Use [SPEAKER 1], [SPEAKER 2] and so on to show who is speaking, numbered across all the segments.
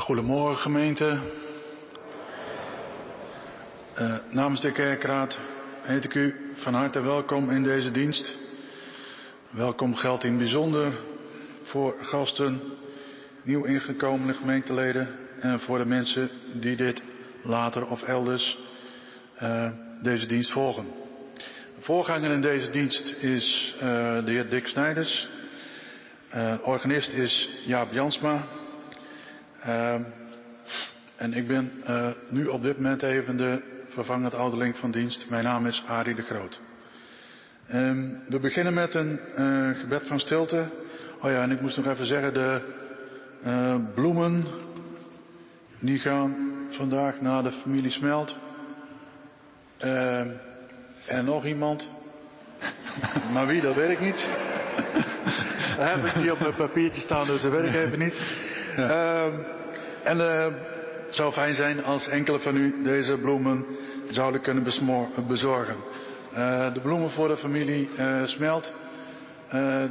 [SPEAKER 1] Goedemorgen gemeente. Uh, namens de kerkraad heet ik u van harte welkom in deze dienst. Welkom geldt in bijzonder voor gasten, nieuw ingekomene gemeenteleden en voor de mensen die dit later of elders uh, deze dienst volgen. Voorganger in deze dienst is uh, de heer Dick Snijders. organist is Jaap Jansma. Uh, en ik ben uh, nu op dit moment even de vervangend ouderling van dienst. Mijn naam is Arie de Groot. Um, we beginnen met een uh, gebed van stilte. Oh ja, en ik moest nog even zeggen, de bloemen die gaan vandaag naar de familie Smelt. en nog iemand. maar wie, dat weet ik niet. dat heb ik niet op mijn papiertje staan, dus dat weet ik even niet. Uh, en uh, het zou fijn zijn als enkele van u deze bloemen zouden kunnen bezorgen. Uh, de bloemen voor de familie uh, Smelt,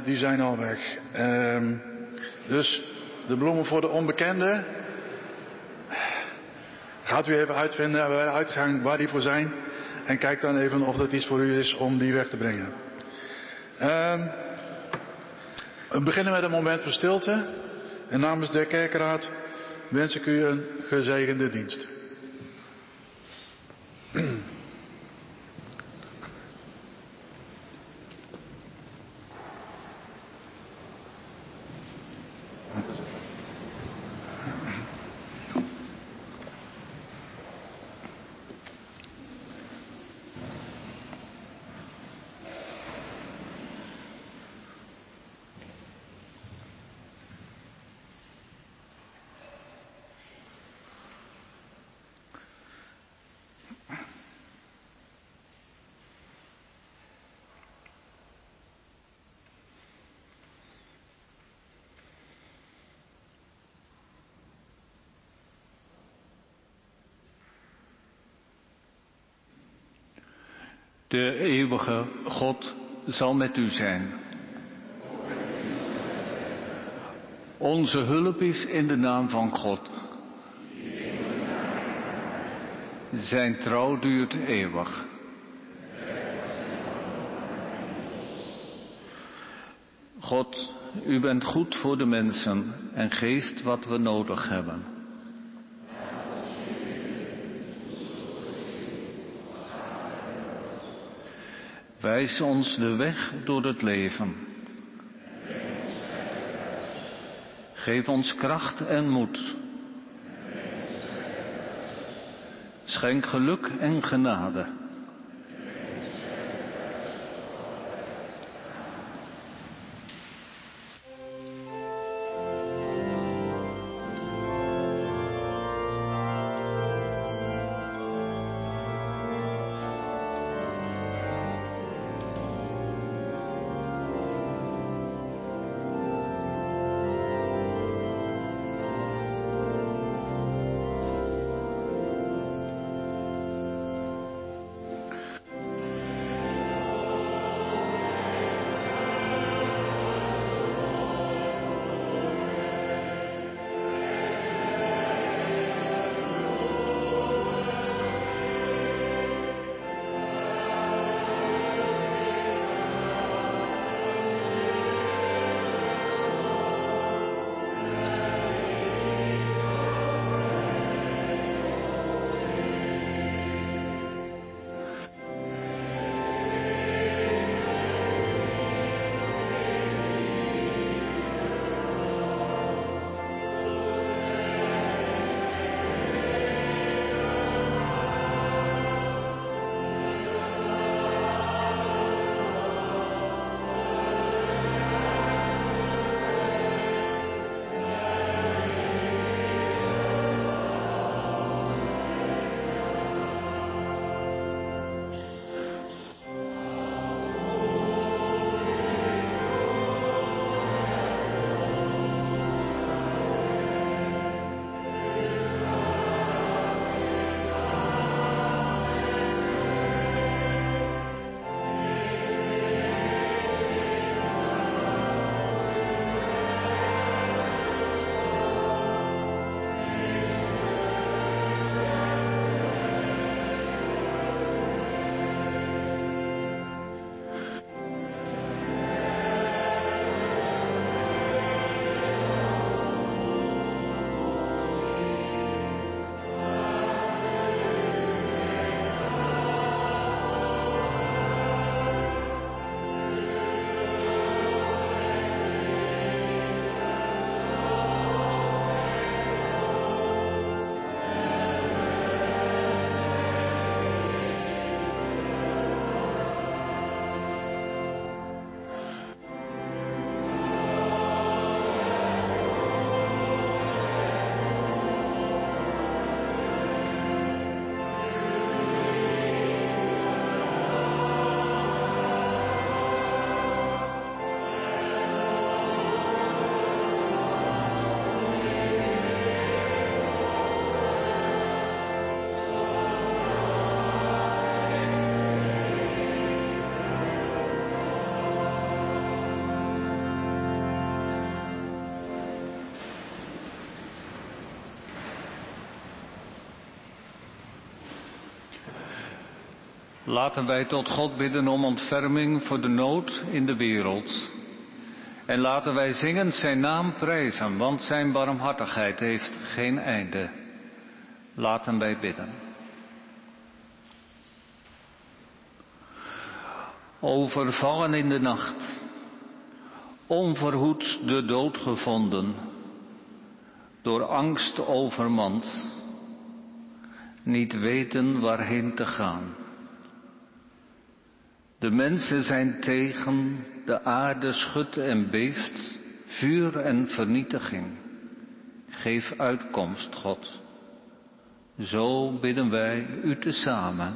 [SPEAKER 1] die zijn al weg. Ehm, dus de bloemen voor de onbekende. Gaat u even uitvinden bij de uitgang waar die voor zijn. En kijk dan even of dat iets voor u is om die weg te brengen. Ehm, we beginnen met een moment van stilte. En namens de kerkraad wens ik u een gezegende dienst.
[SPEAKER 2] De eeuwige God zal met u zijn. Onze hulp is in de naam van God. Zijn trouw duurt eeuwig. God, u bent goed voor de mensen en geeft wat we nodig hebben. Wijs ons de weg door het leven. Geef ons kracht en moed. Schenk geluk en genade. Laten wij tot God bidden om ontferming voor de nood in de wereld. En laten wij zingend zijn naam prijzen, want zijn barmhartigheid heeft geen einde. Laten wij bidden. Overvallen in de nacht, onverhoeds de dood gevonden, door angst overmand, niet weten waarheen te gaan. De mensen zijn tegen, de aarde schudt en beeft, vuur en vernietiging. Geef uitkomst, God. Zo bidden wij u tezamen.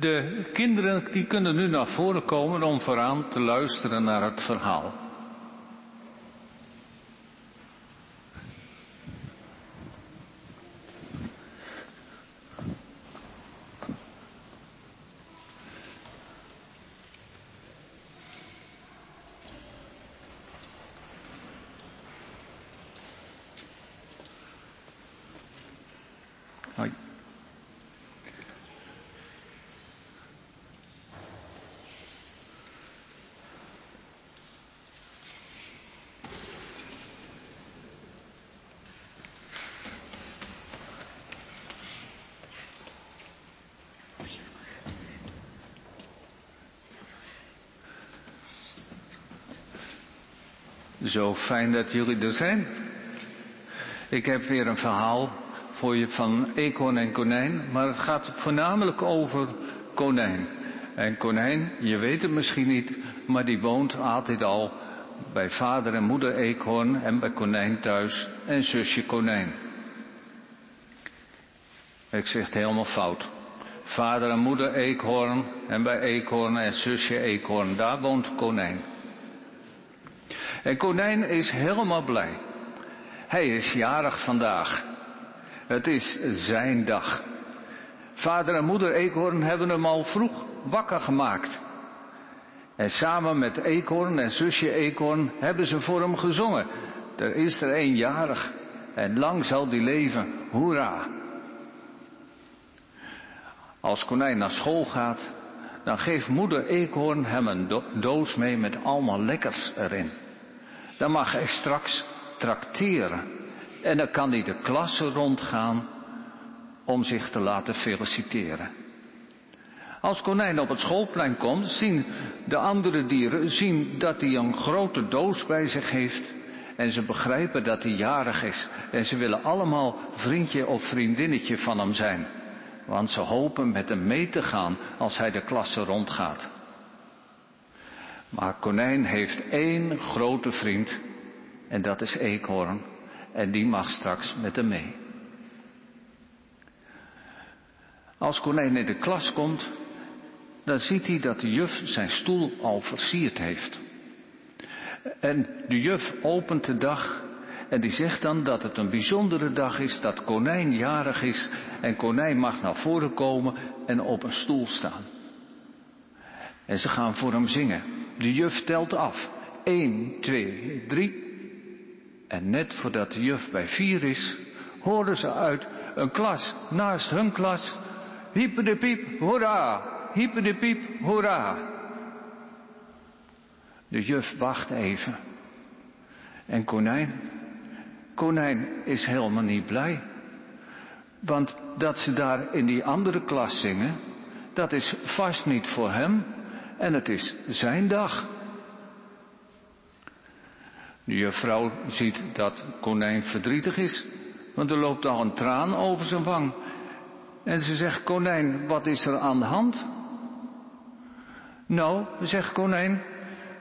[SPEAKER 2] De kinderen die kunnen nu naar voren komen om vooraan te luisteren naar het verhaal. Zo fijn dat jullie er zijn. Ik heb weer een verhaal voor je van eekhoorn en konijn, maar het gaat voornamelijk over konijn. En konijn, je weet het misschien niet, maar die woont altijd al bij vader en moeder eekhoorn en bij konijn thuis en zusje konijn. Ik zeg het helemaal fout. Vader en moeder eekhoorn en bij eekhoorn en zusje eekhoorn, daar woont konijn. En konijn is helemaal blij. Hij is jarig vandaag. Het is zijn dag. Vader en moeder Eekhoorn hebben hem al vroeg wakker gemaakt. En samen met Eekhoorn en zusje Eekhoorn hebben ze voor hem gezongen. Er is er eenjarig en lang zal die leven, hoera. Als konijn naar school gaat, dan geeft moeder Eekhoorn hem een doos mee met allemaal lekkers erin. Dan mag hij straks trakteren. En dan kan hij de klasse rondgaan om zich te laten feliciteren. Als konijn op het schoolplein komt, zien de andere dieren zien dat hij een grote doos bij zich heeft. En ze begrijpen dat hij jarig is. En ze willen allemaal vriendje of vriendinnetje van hem zijn. Want ze hopen met hem mee te gaan als hij de klasse rondgaat. Maar konijn heeft één grote vriend. En dat is Eekhoorn. En die mag straks met hem mee. Als konijn in de klas komt, dan ziet hij dat de juf zijn stoel al versierd heeft. En de juf opent de dag en die zegt dan dat het een bijzondere dag is, dat konijn jarig is en konijn mag naar voren komen en op een stoel staan. En ze gaan voor hem zingen. De juf telt af. 1, 2, 3. En net voordat de juf bij vier is, horen ze uit een klas naast hun klas. Hyper de piep, hoera! Hyper de piep, hoera! De juf wacht even. En konijn, konijn is helemaal niet blij. Want dat ze daar in die andere klas zingen, dat is vast niet voor hem en het is zijn dag. De juffrouw ziet dat konijn verdrietig is, want er loopt al een traan over zijn wang. En ze zegt, konijn, wat is er aan de hand? Nou, zegt konijn,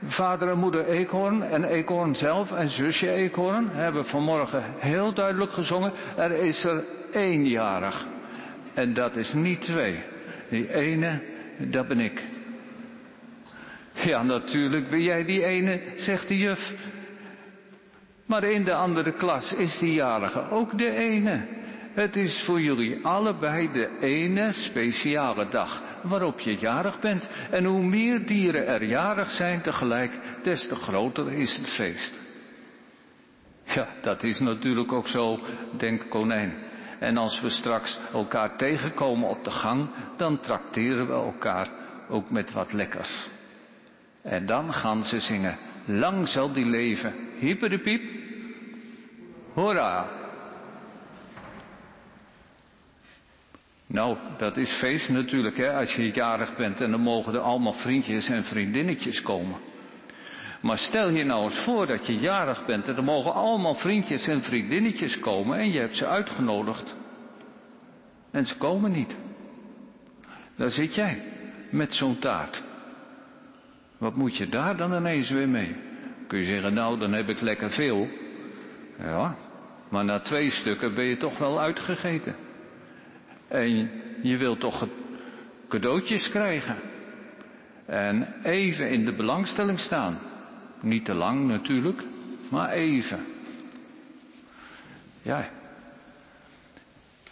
[SPEAKER 2] vader en moeder Eekhoorn en Eekhoorn zelf en zusje Eekhoorn hebben vanmorgen heel duidelijk gezongen, er is er éénjarig. En dat is niet twee. Die ene, dat ben ik. Ja, natuurlijk ben jij die ene, zegt de juf. Maar in de andere klas is die jarige ook de ene. Het is voor jullie allebei de ene speciale dag waarop je jarig bent. En hoe meer dieren er jarig zijn tegelijk, des te groter is het feest. Ja, dat is natuurlijk ook zo, denkt konijn. En als we straks elkaar tegenkomen op de gang, dan trakteren we elkaar ook met wat lekkers. En dan gaan ze zingen, lang zal die leven, hyper de piep, hoera. Nou, dat is feest natuurlijk, hè, als je jarig bent en dan mogen er allemaal vriendjes en vriendinnetjes komen. Maar stel je nou eens voor dat je jarig bent en er mogen allemaal vriendjes en vriendinnetjes komen en je hebt ze uitgenodigd. En ze komen niet. Daar zit jij met zo'n taart. Wat moet je daar dan ineens weer mee? Kun je zeggen, nou dan heb ik lekker veel. Ja, maar na twee stukken ben je toch wel uitgegeten. En je wilt toch cadeautjes krijgen. En even in de belangstelling staan. Niet te lang natuurlijk, maar even. Ja.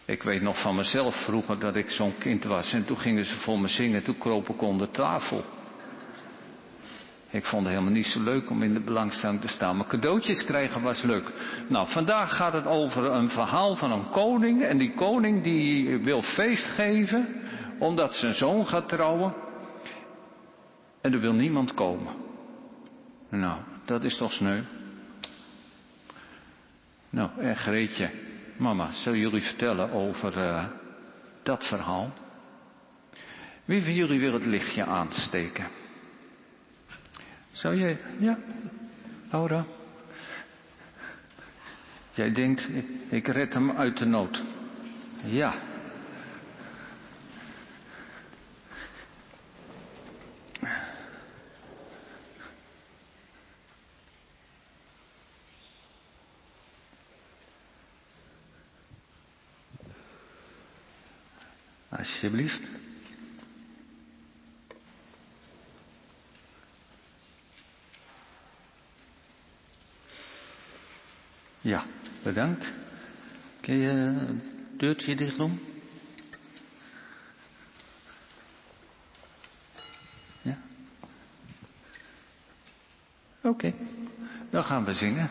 [SPEAKER 2] Ik weet nog van mezelf vroeger dat ik zo'n kind was en toen gingen ze voor me zingen, toen kroop ik onder tafel. Ik vond het helemaal niet zo leuk om in de belangstelling te staan. Maar cadeautjes krijgen was leuk. Nou, vandaag gaat het over een verhaal van een koning. En die koning die wil feest geven. Omdat zijn zoon gaat trouwen. En er wil niemand komen. Nou, dat is toch sneu. Nou, en Greetje, mama, zal jullie vertellen over uh, dat verhaal? Wie van jullie wil het lichtje aansteken? Zou jij, ja, Laura? Jij denkt, ik red hem uit de nood. Ja. Alsjeblieft. Ja, bedankt. Kun je een deurtje dicht doen? Ja? Oké, dan gaan we zingen.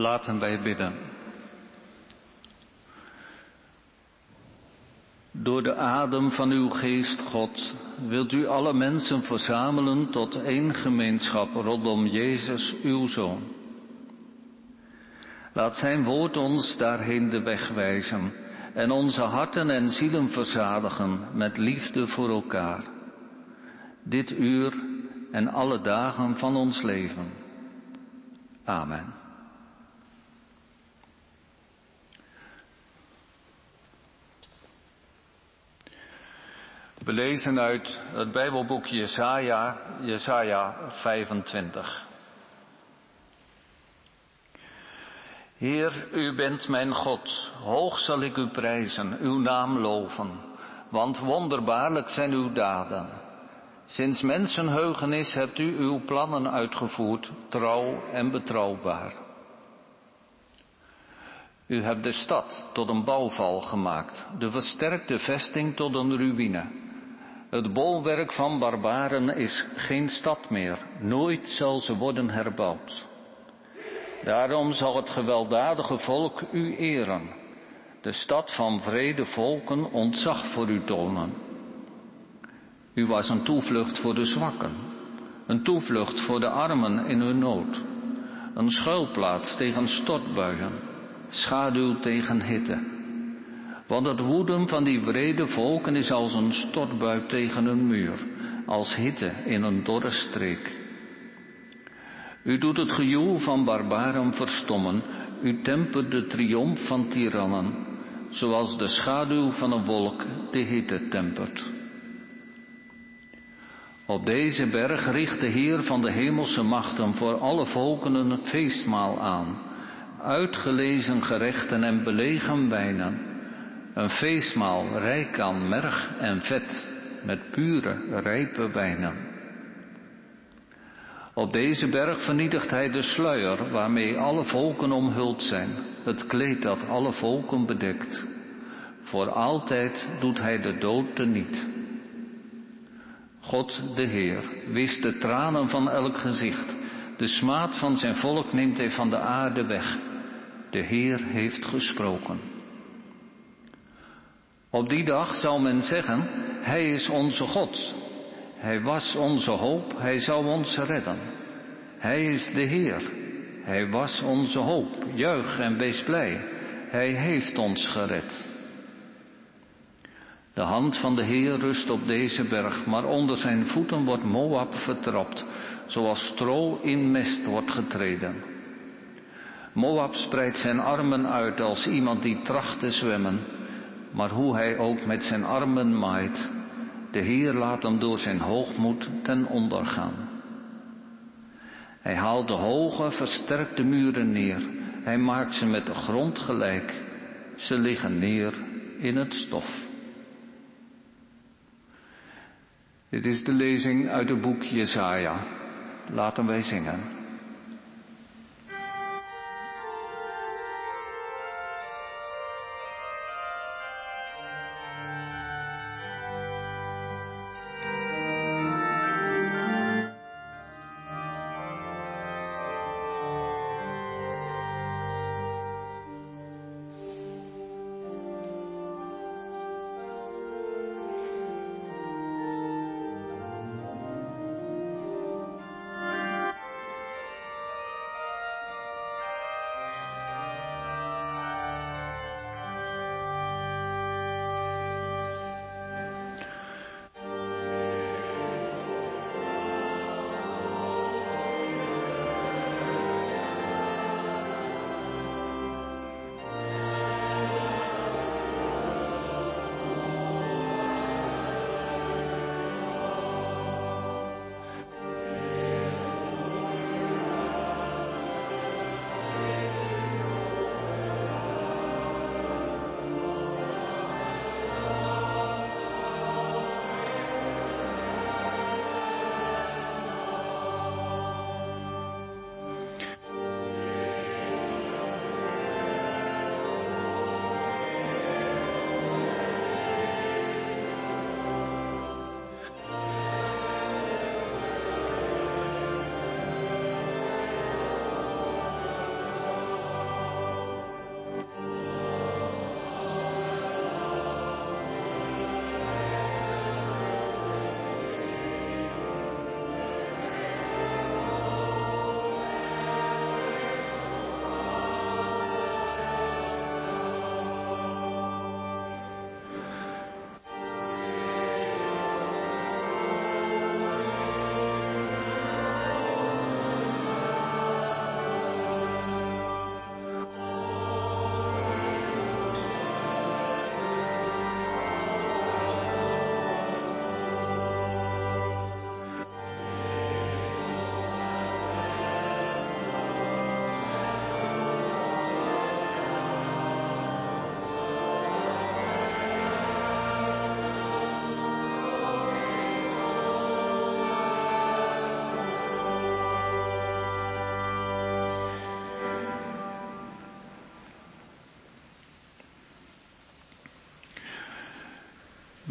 [SPEAKER 2] Laten wij bidden. Door de adem van uw geest, God, wilt u alle mensen verzamelen tot één gemeenschap rondom Jezus, uw Zoon. Laat zijn woord ons daarheen de weg wijzen en onze harten en zielen verzadigen met liefde voor elkaar. Dit uur en alle dagen van ons leven. Amen. We lezen uit het Bijbelboek Jesaja, Jesaja 25. Heer, u bent mijn God, hoog zal ik u prijzen, uw naam loven, want wonderbaarlijk zijn uw daden. Sinds mensenheugenis hebt u uw plannen uitgevoerd, trouw en betrouwbaar. U hebt de stad tot een bouwval gemaakt, de versterkte vesting tot een ruïne. Het bolwerk van barbaren is geen stad meer, nooit zal ze worden herbouwd. Daarom zal het gewelddadige volk u eren, de stad van vrede volken ontzag voor u tonen. U was een toevlucht voor de zwakken, een toevlucht voor de armen in hun nood, een schuilplaats tegen stortbuien, schaduw tegen hitte. Want het woeden van die wrede volken is als een stortbui tegen een muur, als hitte in een dorre streek. U doet het gejoel van barbaren verstommen, u tempert de triomf van tirannen, zoals de schaduw van een wolk de hitte tempert. Op deze berg richt de Heer van de hemelse machten voor alle volken een feestmaal aan, uitgelezen gerechten en belegen wijnen een feestmaal rijk aan merg en vet met pure, rijpe wijnen. Op deze berg vernietigt hij de sluier waarmee alle volken omhuld zijn, het kleed dat alle volken bedekt. Voor altijd doet hij de dood niet. God de Heer wist de tranen van elk gezicht, de smaad van zijn volk neemt hij van de aarde weg. De Heer heeft gesproken. Op die dag zal men zeggen, Hij is onze God. Hij was onze hoop, Hij zal ons redden. Hij is de Heer. Hij was onze hoop. Juich en wees blij. Hij heeft ons gered. De hand van de Heer rust op deze berg, maar onder zijn voeten wordt Moab vertrapt, zoals stro in mest wordt getreden. Moab spreidt zijn armen uit als iemand die tracht te zwemmen, maar hoe hij ook met zijn armen maait, de Heer laat hem door zijn hoogmoed ten onder gaan. Hij haalt de hoge, versterkte muren neer. Hij maakt ze met de grond gelijk. Ze liggen neer in het stof. Dit is de lezing uit het boek Jesaja. Laten wij zingen.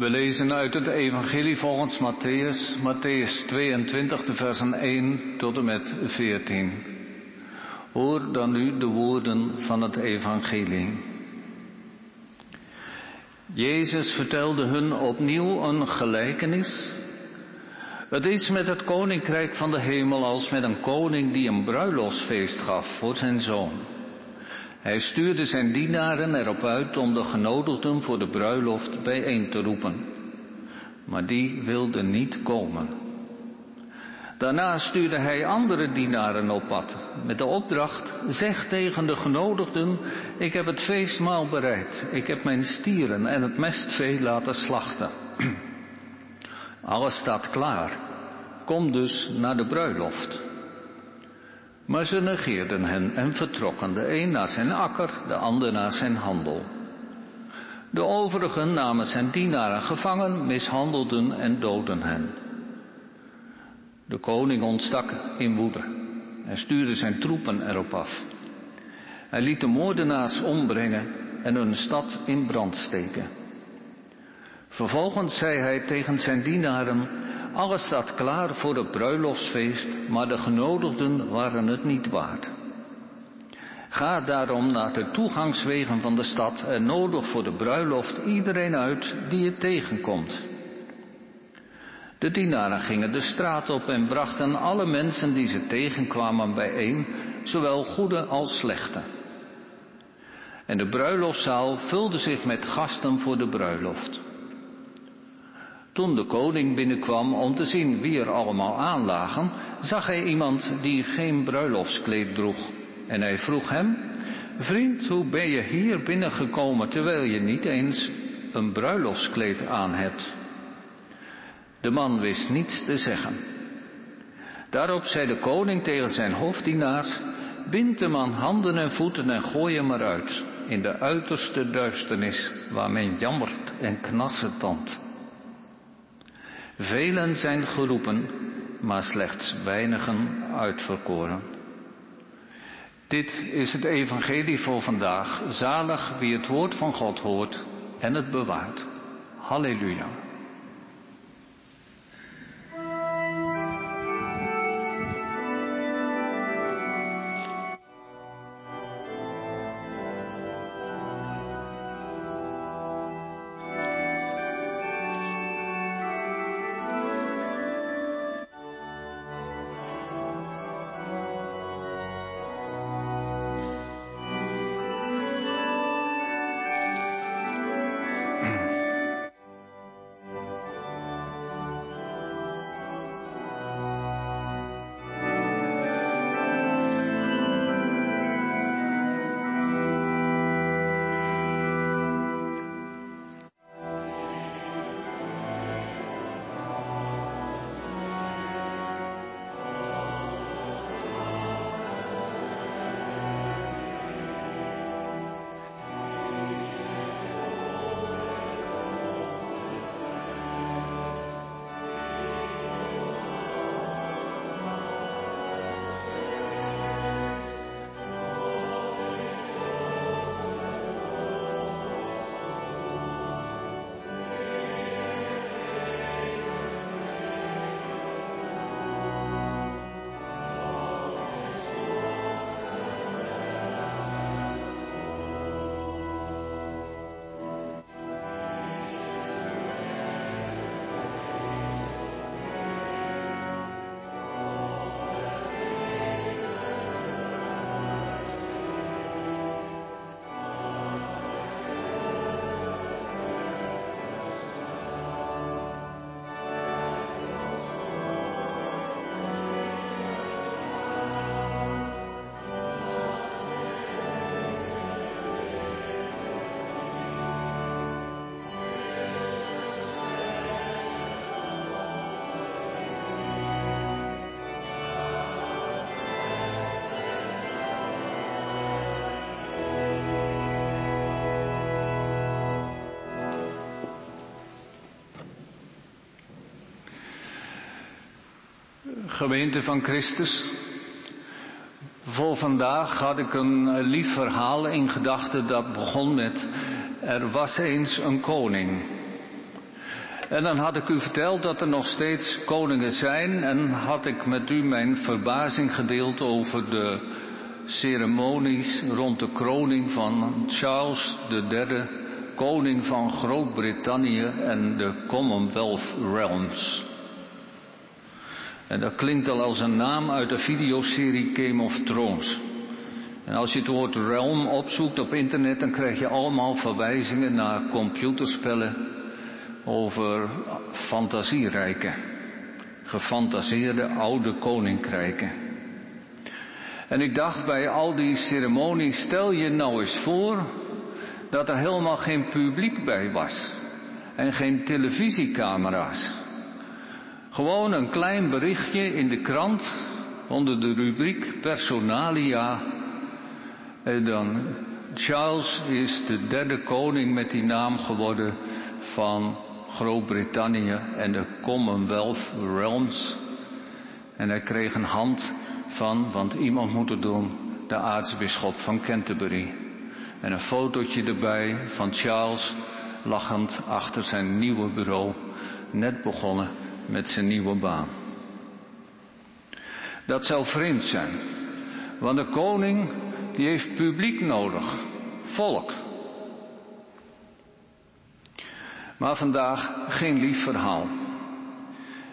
[SPEAKER 2] We lezen uit het Evangelie volgens Matthäus, Matthäus 22, de versen 1 tot en met 14. Hoor dan nu de woorden van het Evangelie. Jezus vertelde hun opnieuw een gelijkenis. Het is met het koninkrijk van de hemel als met een koning die een bruiloftsfeest gaf voor zijn zoon. Hij stuurde zijn dienaren erop uit om de genodigden voor de bruiloft bijeen te roepen. Maar die wilden niet komen. Daarna stuurde hij andere dienaren op pad met de opdracht, zeg tegen de genodigden, ik heb het feestmaal bereid, ik heb mijn stieren en het mestvee laten slachten. Alles staat klaar, kom dus naar de bruiloft. Maar ze negeerden hen en vertrokken, de een naar zijn akker, de ander naar zijn handel. De overigen namen zijn dienaren gevangen, mishandelden en doodden hen. De koning ontstak in woede en stuurde zijn troepen erop af. Hij liet de moordenaars ombrengen en hun stad in brand steken. Vervolgens zei hij tegen zijn dienaren, alles staat klaar voor het bruiloftsfeest, maar de genodigden waren het niet waard. Ga daarom naar de toegangswegen van de stad en nodig voor de bruiloft iedereen uit die je tegenkomt. De dienaren gingen de straat op en brachten alle mensen die ze tegenkwamen bijeen, zowel goede als slechte. En de bruiloftzaal vulde zich met gasten voor de bruiloft. Toen de koning binnenkwam om te zien wie er allemaal aanlagen, zag hij iemand die geen bruiloftskleed droeg. En hij vroeg hem, vriend, hoe ben je hier binnengekomen terwijl je niet eens een bruiloftskleed aan hebt? De man wist niets te zeggen. Daarop zei de koning tegen zijn hoofddienaars, bind de man handen en voeten en gooi hem eruit, in de uiterste duisternis, waar men jammert en knarsetandt. Velen zijn geroepen, maar slechts weinigen uitverkoren. Dit is het evangelie voor vandaag. Zalig wie het woord van God hoort en het bewaart. Halleluja. Gemeente van Christus. Voor vandaag had ik een lief verhaal in gedachten dat begon met er was eens een koning. En dan had ik u verteld dat er nog steeds koningen zijn en had ik met u mijn verbazing gedeeld over de ceremonies rond de kroning van Charles III, koning van Groot-Brittannië en de Commonwealth Realms. En dat klinkt al als een naam uit de videoserie Game of Thrones. En als je het woord realm opzoekt op internet, dan krijg je allemaal verwijzingen naar computerspellen over fantasierijken. Gefantaseerde oude koninkrijken. En ik dacht bij al die ceremonies, stel je nou eens voor dat er helemaal geen publiek bij was. En geen televisiecamera's. Gewoon een klein berichtje in de krant onder de rubriek Personalia. En dan Charles is de derde koning met die naam geworden van Groot-Brittannië en de Commonwealth Realms. En hij kreeg een hand van, want iemand moet het doen, de aartsbisschop van Canterbury. En een fotootje erbij van Charles lachend achter zijn nieuwe bureau, net begonnen met zijn nieuwe baan. Dat zou vreemd zijn, want de koning die heeft publiek nodig, volk. Maar vandaag geen lief verhaal.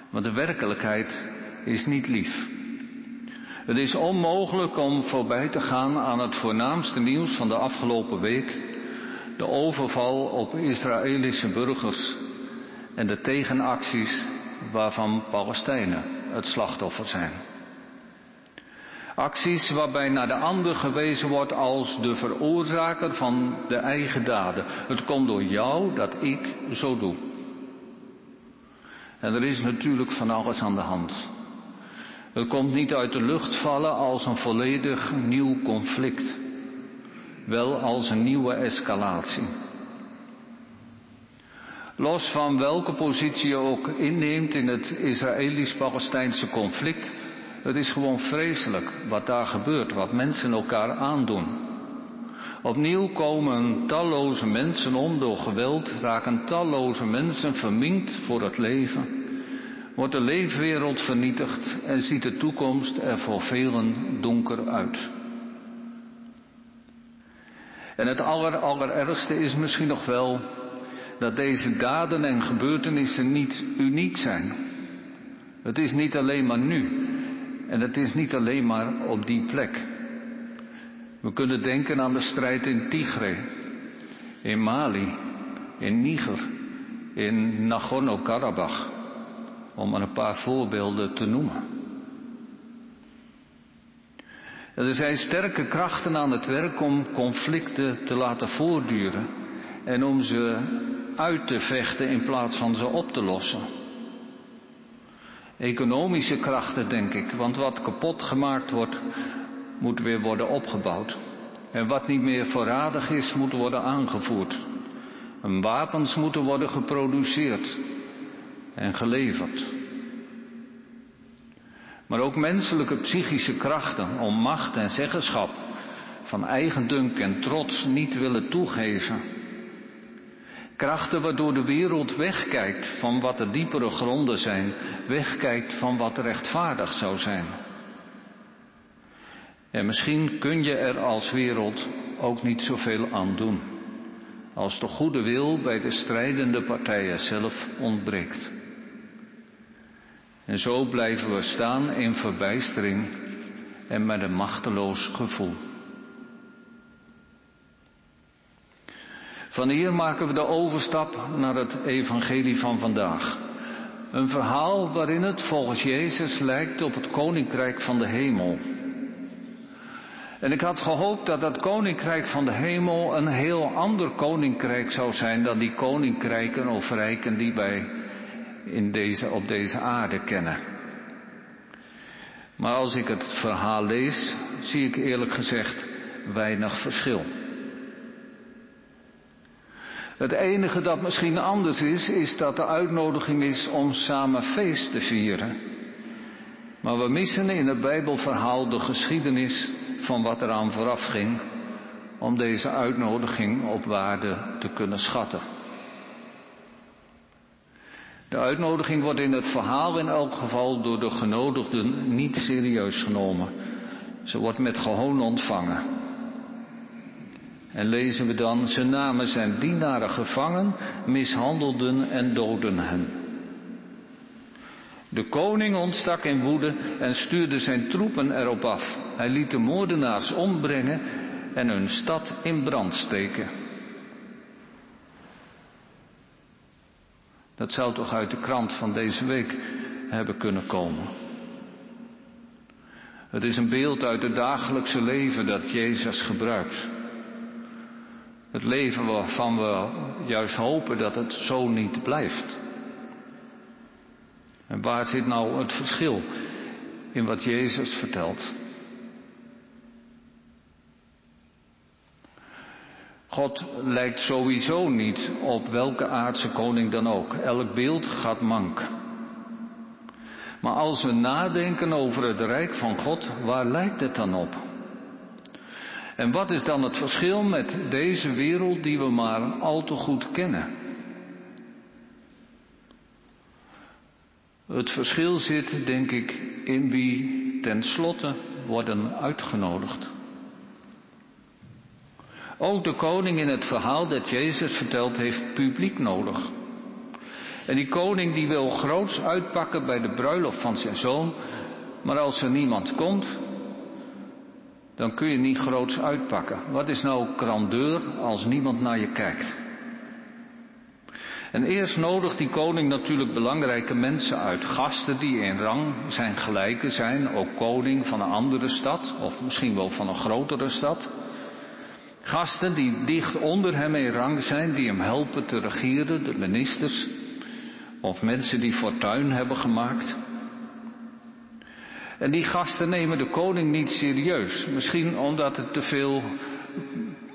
[SPEAKER 2] Want de werkelijkheid is niet lief. Het is onmogelijk om voorbij te gaan aan het voornaamste nieuws van de afgelopen week. De overval op Israëlische burgers en de tegenacties waarvan Palestijnen het slachtoffer zijn. Acties waarbij naar de ander gewezen wordt als de veroorzaker van de eigen daden. Het komt door jou dat ik zo doe. En er is natuurlijk van alles aan de hand. Het komt niet uit de lucht vallen als een volledig nieuw conflict. Wel als een nieuwe escalatie. Los van welke positie je ook inneemt in het Israëlisch-Palestijnse conflict, het is gewoon vreselijk wat daar gebeurt, wat mensen elkaar aandoen. Opnieuw komen talloze mensen om door geweld, raken talloze mensen verminkt voor het leven, wordt de leefwereld vernietigd en ziet de toekomst er voor velen donker uit. En het aller, allerergste is misschien nog wel dat deze daden en gebeurtenissen niet uniek zijn. Het is niet alleen maar nu. En het is niet alleen maar op die plek. We kunnen denken aan de strijd in Tigray, in Mali, in Niger, in Nagorno-Karabakh, om maar een paar voorbeelden te noemen. Er zijn sterke krachten aan het werk om conflicten te laten voortduren en om ze uit te vechten in plaats van ze op te lossen. Economische krachten, denk ik, want wat kapot gemaakt wordt, moet weer worden opgebouwd. En wat niet meer voorradig is, moet worden aangevoerd. En wapens moeten worden geproduceerd en geleverd. Maar ook menselijke psychische krachten om macht en zeggenschap van eigendunk en trots niet willen toegeven Krachten waardoor de wereld wegkijkt van wat de diepere gronden zijn, wegkijkt van wat rechtvaardig zou zijn. En misschien kun je er als wereld ook niet zoveel aan doen, als de goede wil bij de strijdende partijen zelf ontbreekt. En zo blijven we staan in verbijstering en met een machteloos gevoel. Van hier maken we de overstap naar het evangelie van vandaag. Een verhaal waarin het volgens Jezus lijkt op het koninkrijk van de hemel. En ik had gehoopt dat dat koninkrijk van de hemel een heel ander koninkrijk zou zijn dan die koninkrijken of rijken die wij in deze, op deze aarde kennen. Maar als ik het verhaal lees, zie ik eerlijk gezegd weinig verschil. Het enige dat misschien anders is, is dat de uitnodiging is om samen feest te vieren. Maar we missen in het Bijbelverhaal de geschiedenis van wat eraan vooraf ging om deze uitnodiging op waarde te kunnen schatten. De uitnodiging wordt in het verhaal in elk geval door de genodigden niet serieus genomen. Ze wordt met gehoon ontvangen. En lezen we dan, ze namen zijn dienaren gevangen, mishandelden en doden hen. De koning ontstak in woede en stuurde zijn troepen erop af. Hij liet de moordenaars ombrengen en hun stad in brand steken. Dat zou toch uit de krant van deze week hebben kunnen komen. Het is een beeld uit het dagelijkse leven dat Jezus gebruikt. Het leven waarvan we juist hopen dat het zo niet blijft. En waar zit nou het verschil in wat Jezus vertelt? God lijkt sowieso niet op welke aardse koning dan ook. Elk beeld gaat mank. Maar als we nadenken over het rijk van God, waar lijkt het dan op? En wat is dan het verschil met deze wereld die we maar al te goed kennen? Het verschil zit, denk ik, in wie tenslotte worden uitgenodigd. Ook de koning in het verhaal dat Jezus vertelt heeft publiek nodig. En die koning die wil groots uitpakken bij de bruiloft van zijn zoon, maar als er niemand komt, dan kun je niet groots uitpakken. Wat is nou grandeur als niemand naar je kijkt? En eerst nodigt die koning natuurlijk belangrijke mensen uit. Gasten die in rang zijn gelijke zijn, ook koning van een andere stad, of misschien wel van een grotere stad. Gasten die dicht onder hem in rang zijn, die hem helpen te regeren, de ministers, of mensen die fortuin hebben gemaakt. En die gasten nemen de koning niet serieus. Misschien omdat er te veel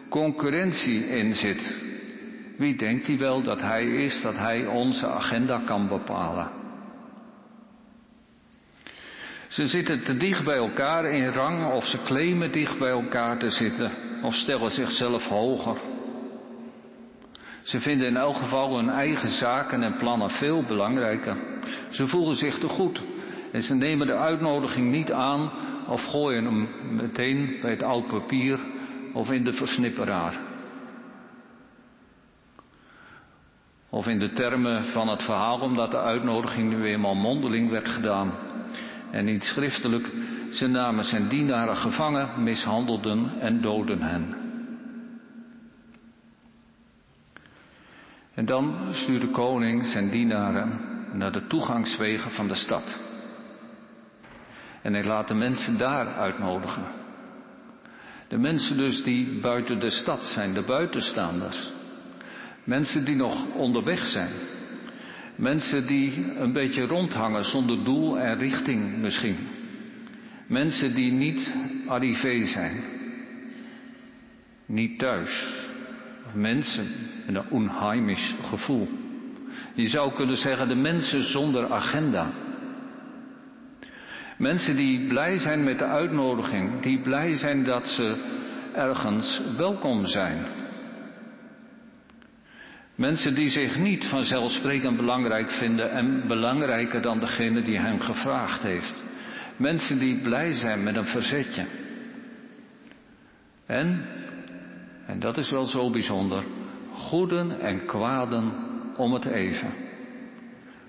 [SPEAKER 2] concurrentie in zit. Wie denkt hij wel dat hij is, dat hij onze agenda kan bepalen? Ze zitten te dicht bij elkaar in rang of ze claimen dicht bij elkaar te zitten of stellen zichzelf hoger. Ze vinden in elk geval hun eigen zaken en plannen veel belangrijker. Ze voelen zich te goed en ze nemen de uitnodiging niet aan of gooien hem meteen bij het oud papier of in de versnipperaar. Of in de termen van het verhaal, omdat de uitnodiging nu eenmaal mondeling werd gedaan en niet schriftelijk, ze namen zijn dienaren gevangen, mishandelden en doden hen. En dan stuurde koning zijn dienaren naar de toegangswegen van de stad. En hij laat de mensen daar uitnodigen. De mensen dus die buiten de stad zijn, de buitenstaanders. Mensen die nog onderweg zijn. Mensen die een beetje rondhangen zonder doel en richting misschien. Mensen die niet arrivé zijn. Niet thuis. Of mensen met een onheimisch gevoel. Je zou kunnen zeggen de mensen zonder agenda. Mensen die blij zijn met de uitnodiging, die blij zijn dat ze ergens welkom zijn. Mensen die zich niet vanzelfsprekend belangrijk vinden en belangrijker dan degene die hen gevraagd heeft. Mensen die blij zijn met een verzetje. En, en dat is wel zo bijzonder, goeden en kwaden om het even.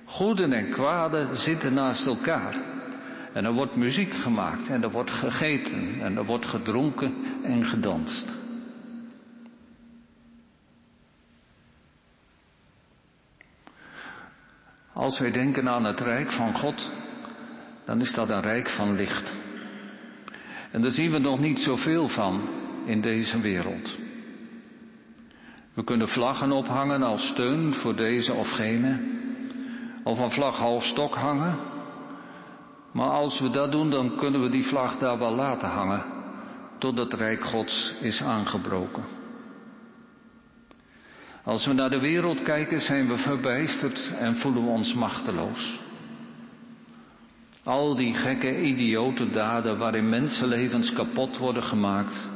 [SPEAKER 2] Goeden en kwaden zitten naast elkaar. En er wordt muziek gemaakt en er wordt gegeten en er wordt gedronken en gedanst. Als wij denken aan het rijk van God, dan is dat een rijk van licht. En daar zien we nog niet zoveel van in deze wereld. We kunnen vlaggen ophangen als steun voor deze of gene, of een vlag half stok hangen. Maar als we dat doen, dan kunnen we die vlag daar wel laten hangen, totdat het Rijk Gods is aangebroken. Als we naar de wereld kijken, zijn we verbijsterd en voelen we ons machteloos. Al die gekke, idiote daden waarin mensenlevens kapot worden gemaakt,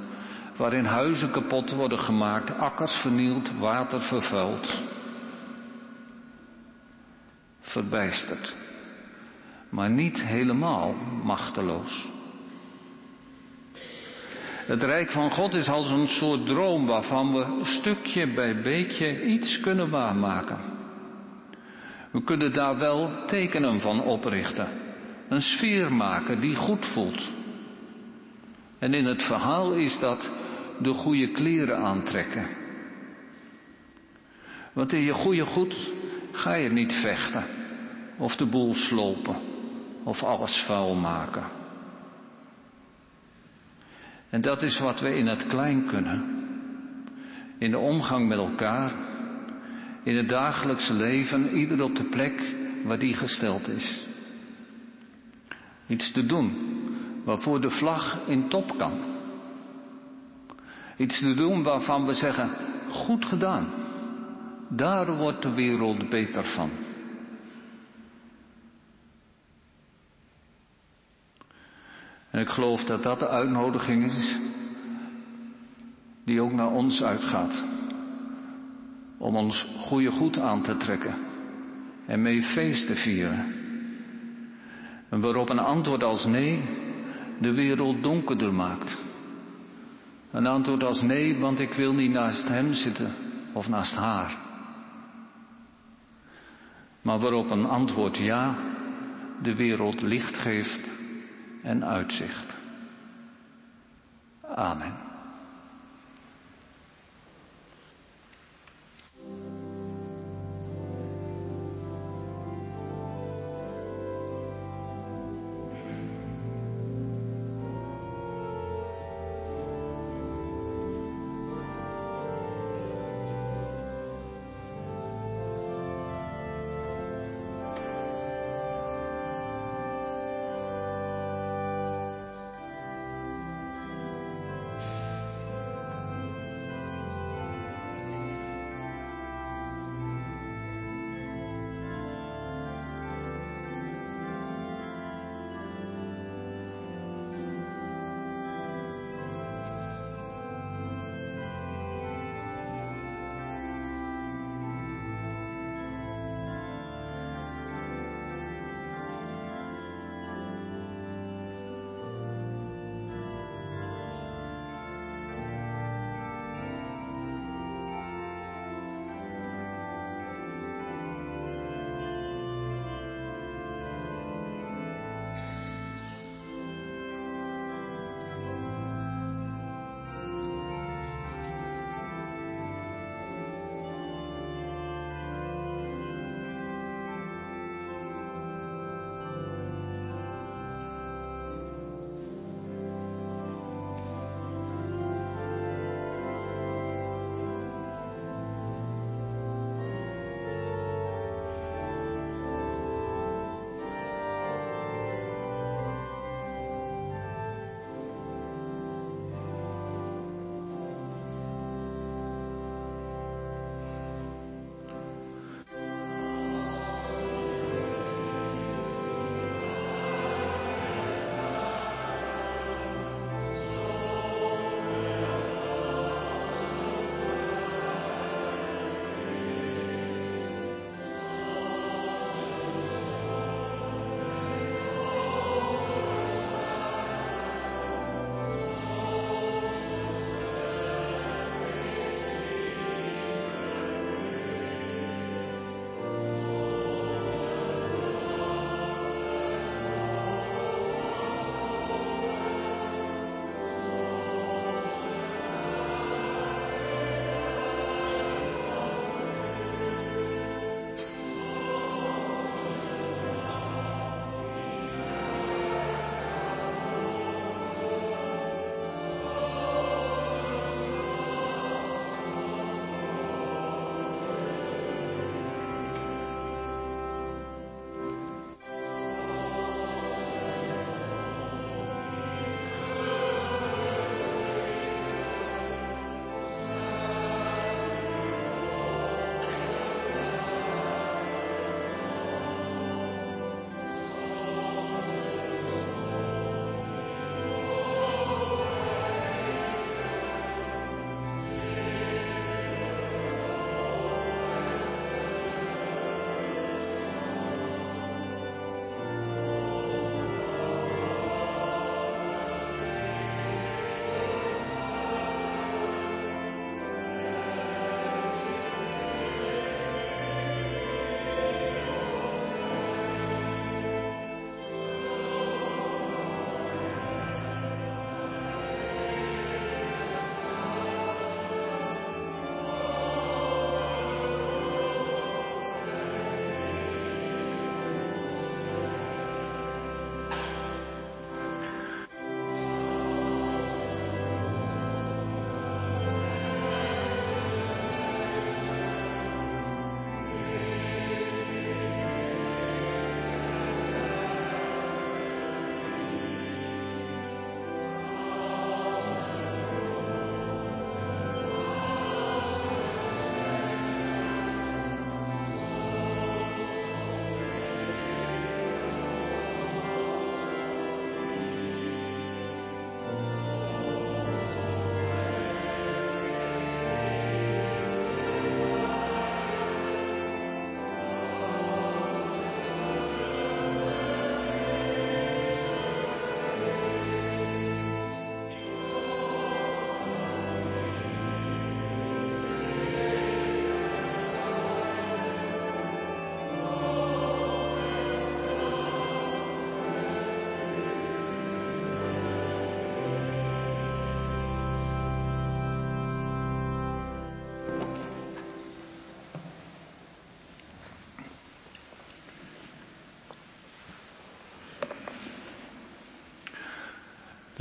[SPEAKER 2] waarin huizen kapot worden gemaakt, akkers vernield, water vervuild. Verbijsterd, maar niet helemaal machteloos. Het rijk van God is als een soort droom waarvan we stukje bij beetje iets kunnen waarmaken. We kunnen daar wel tekenen van oprichten. Een sfeer maken die goed voelt. En in het verhaal is dat de goede kleren aantrekken. Want in je goede goed ga je niet vechten of de boel slopen of alles vuil maken. En dat is wat we in het klein kunnen. In de omgang met elkaar, in het dagelijkse leven, ieder op de plek waar die gesteld is. Iets te doen waarvoor de vlag in top kan. Iets te doen waarvan we zeggen, goed gedaan. Daar wordt de wereld beter van. En ik geloof dat dat de uitnodiging is die ook naar ons uitgaat. Om ons goede goed aan te trekken en mee feest te vieren. En waarop een antwoord als nee de wereld donkerder maakt. Een antwoord als nee, want ik wil niet naast hem zitten of naast haar. Maar waarop een antwoord ja de wereld licht geeft en uitzicht. Amen.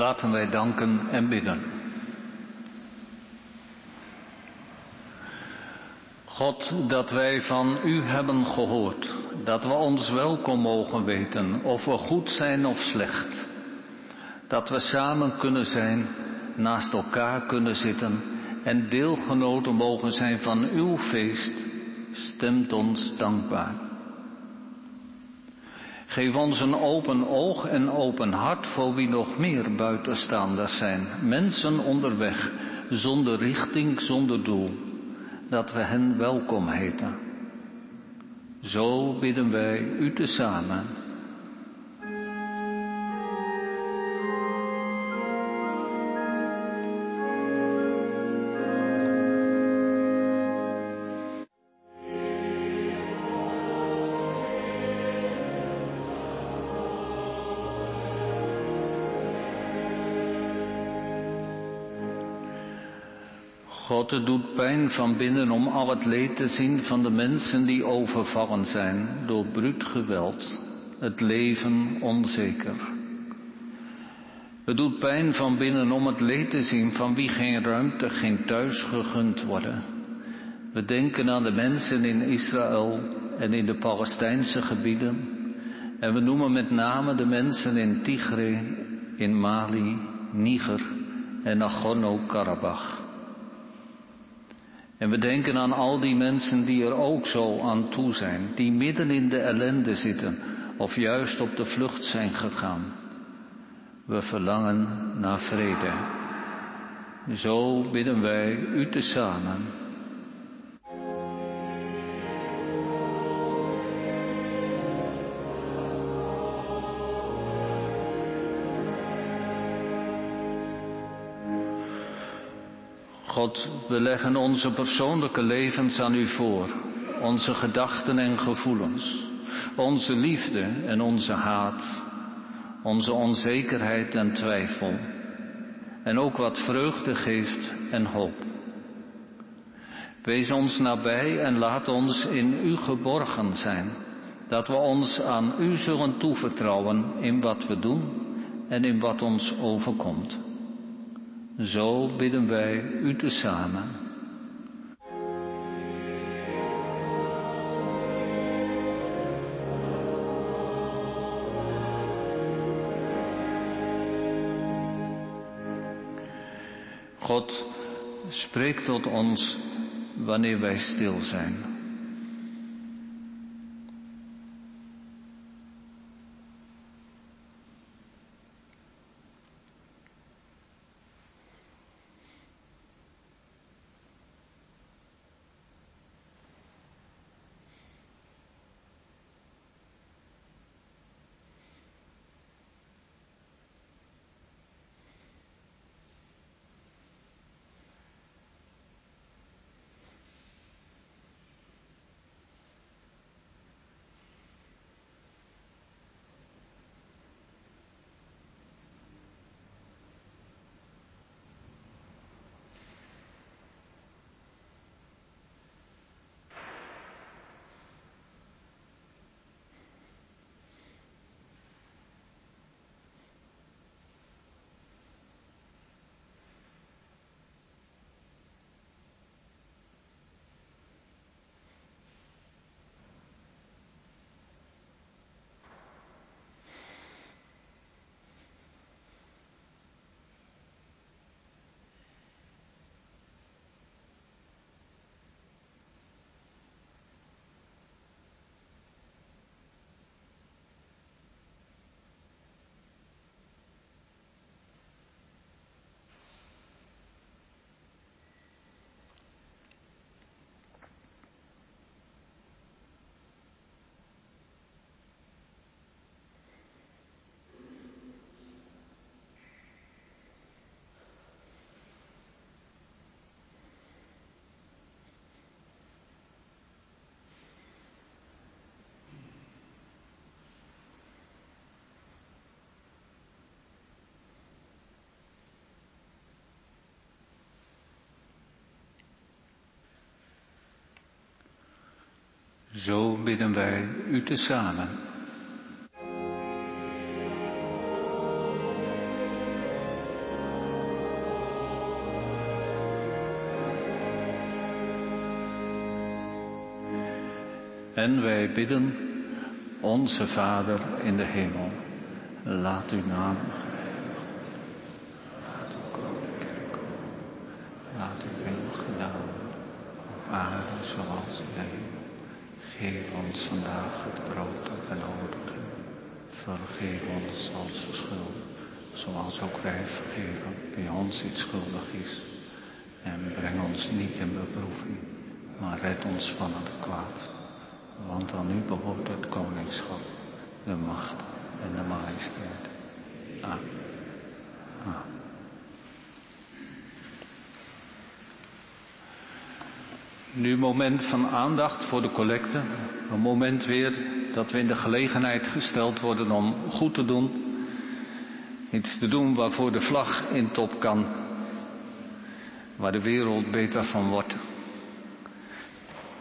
[SPEAKER 2] Laten wij danken en bidden. God, dat wij van U hebben gehoord, dat we ons welkom mogen weten, of we goed zijn of slecht. Dat we samen kunnen zijn, naast elkaar kunnen zitten en deelgenoten mogen zijn van Uw feest, stemt ons dankbaar. Geef ons een open oog en open hart voor wie nog meer buitenstaanders zijn, mensen onderweg, zonder richting, zonder doel, dat we hen welkom heten. Zo bidden wij u tezamen. Het doet pijn van binnen om al het leed te zien van de mensen die overvallen zijn door bruut geweld, het leven onzeker. Het doet pijn van binnen om het leed te zien van wie geen ruimte, geen thuis gegund worden. We denken aan de mensen in Israël en in de Palestijnse gebieden. En we noemen met name de mensen in Tigre, in Mali, Niger en Nagorno-Karabakh. En we denken aan al die mensen die er ook zo aan toe zijn, die midden in de ellende zitten of juist op de vlucht zijn gegaan. We verlangen naar vrede. Zo bidden wij u tezamen. God, we leggen onze persoonlijke levens aan u voor, onze gedachten en gevoelens, onze liefde en onze haat, onze onzekerheid en twijfel, en ook wat vreugde geeft en hoop. Wees ons nabij en laat ons in u geborgen zijn, dat we ons aan u zullen toevertrouwen in wat we doen en in wat ons overkomt. Zo bidden wij u tezamen. God, spreek tot ons wanneer wij stil zijn. Zo bidden wij u te samen. En wij bidden, onze Vader in de hemel, laat uw naam Geef ons vandaag het brood dat we nodig hebben. Vergeef ons onze schuld, zoals ook wij vergeven wie ons iets schuldig is. En breng ons niet in beproeving, maar red ons van het kwaad. Want aan u behoort het koningschap, de macht en de majesteit. Amen. Nu moment van aandacht voor de collecte. Een moment weer dat we in de gelegenheid gesteld worden om goed te doen. Iets te doen waarvoor de vlag in top kan. Waar de wereld beter van wordt.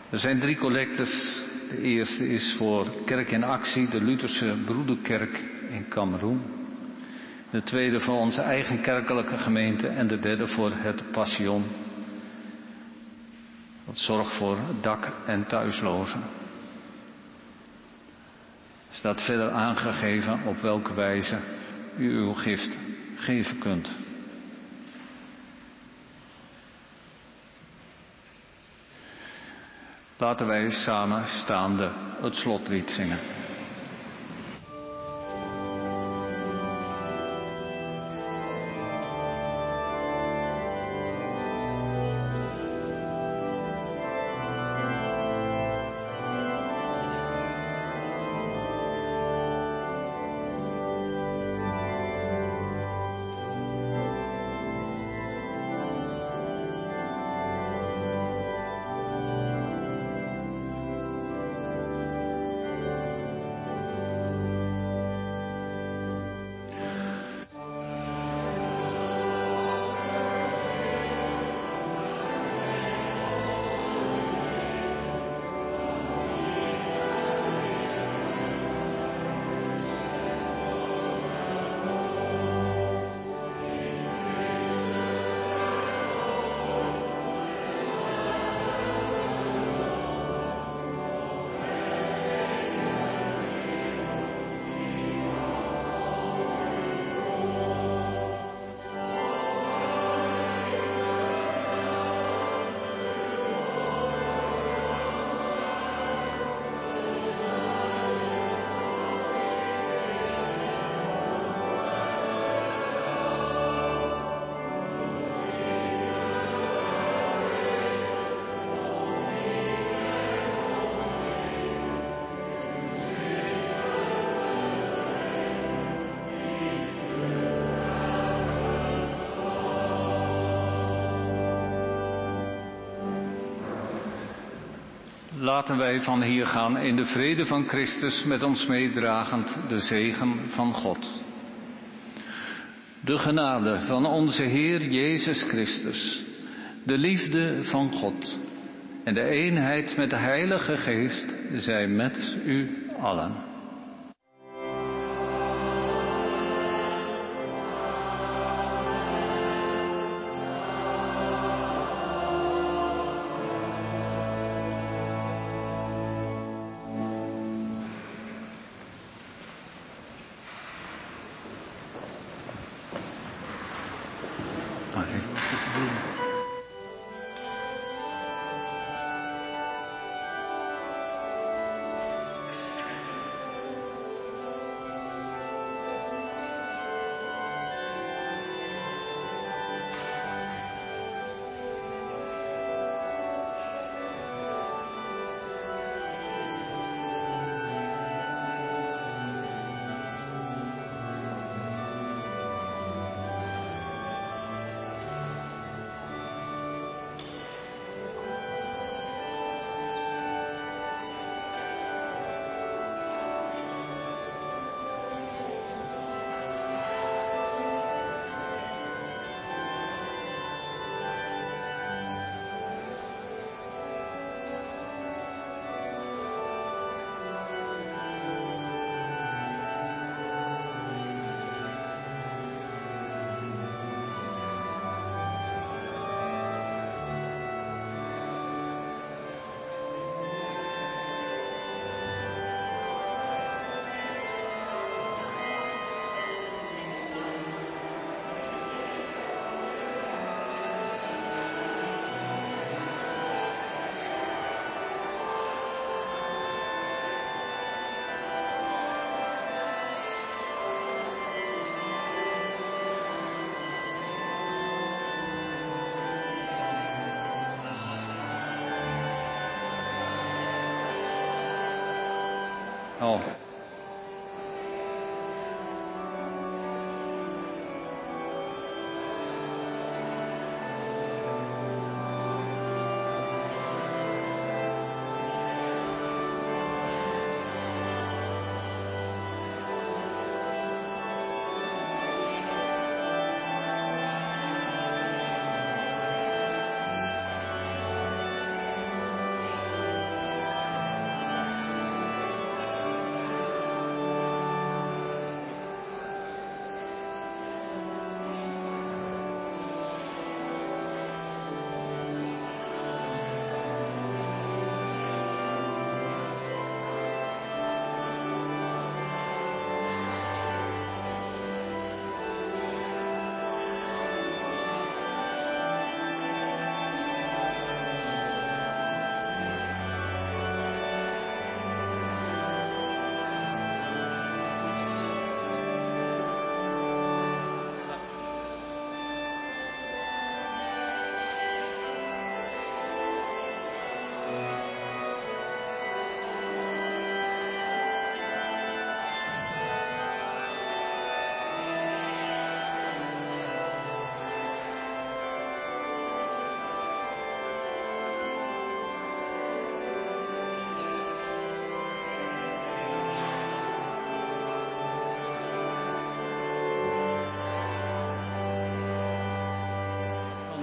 [SPEAKER 2] Er zijn drie collectes. De eerste is voor Kerk in Actie, de Lutherse Broederkerk in Cameroen. De tweede voor onze eigen kerkelijke gemeente en de derde voor het Passion. Dat zorgt voor dak- en thuislozen. Staat verder aangegeven op welke wijze u uw gift geven kunt. Laten wij samen staande het slotlied zingen. Laten wij van hier gaan in de vrede van Christus met ons meedragend de zegen van God. De genade van onze Heer Jezus Christus, de liefde van God en de eenheid met de Heilige Geest zij met u allen.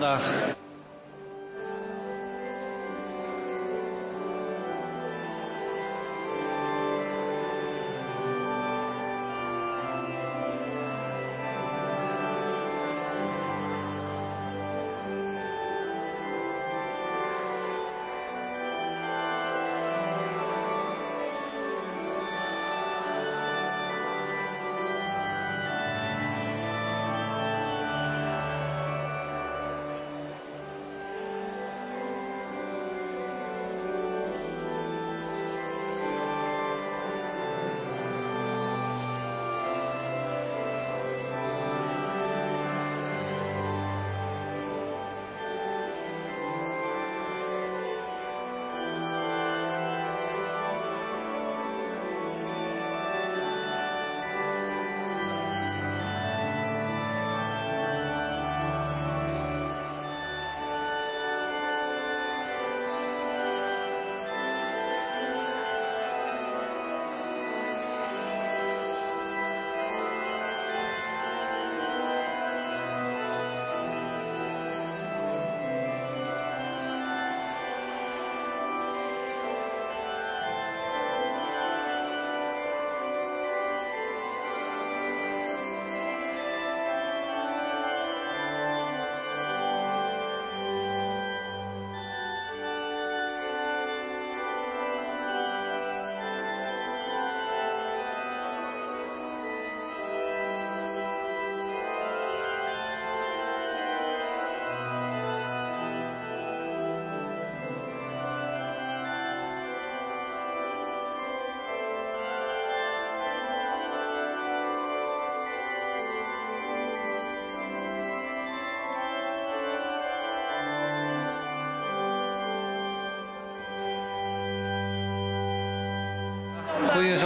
[SPEAKER 2] Vandaag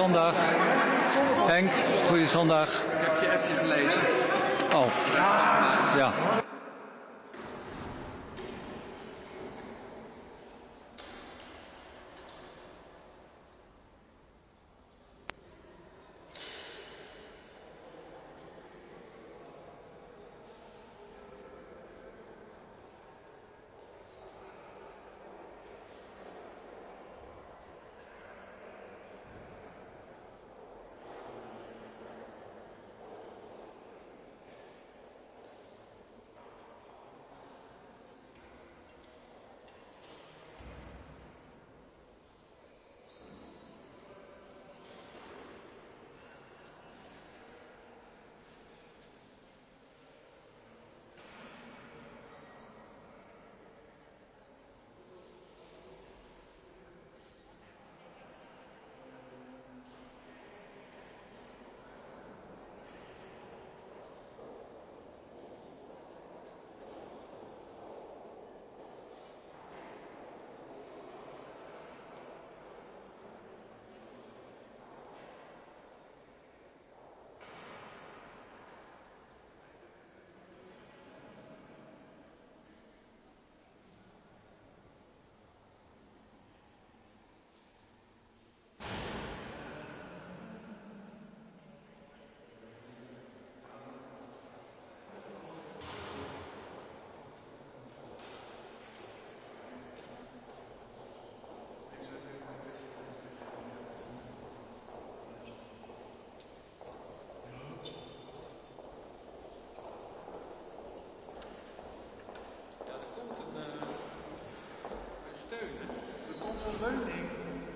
[SPEAKER 2] zondag. Henk, goeie zondag.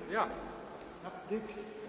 [SPEAKER 2] Ja.
[SPEAKER 1] Nou, Dat dik.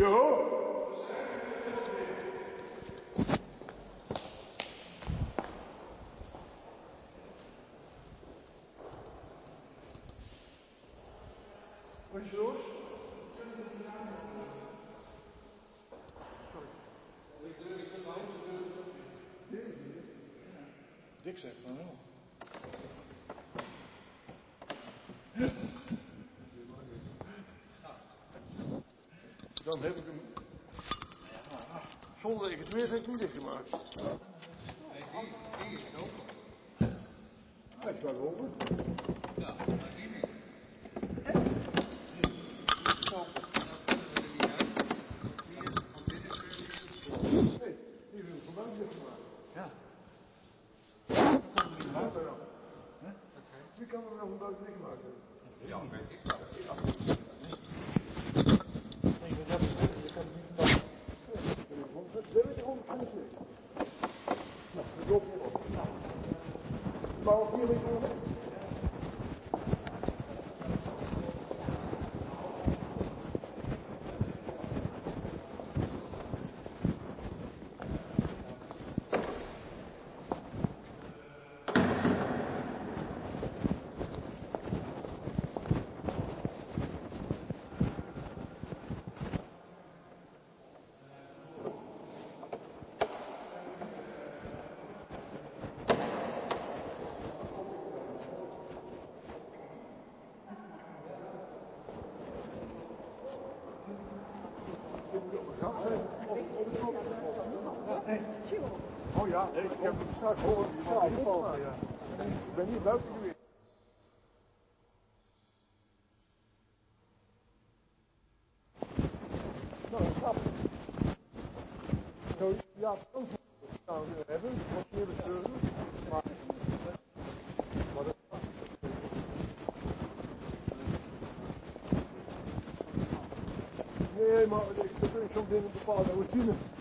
[SPEAKER 3] De.
[SPEAKER 1] Dik zegt van wel.
[SPEAKER 3] Dan heb ik hem. Zonder ik het weer heb ik gemaakt. dichtgemaakt. Nee, is het. Hij ah, is wel open. bêbado do pau da rotina.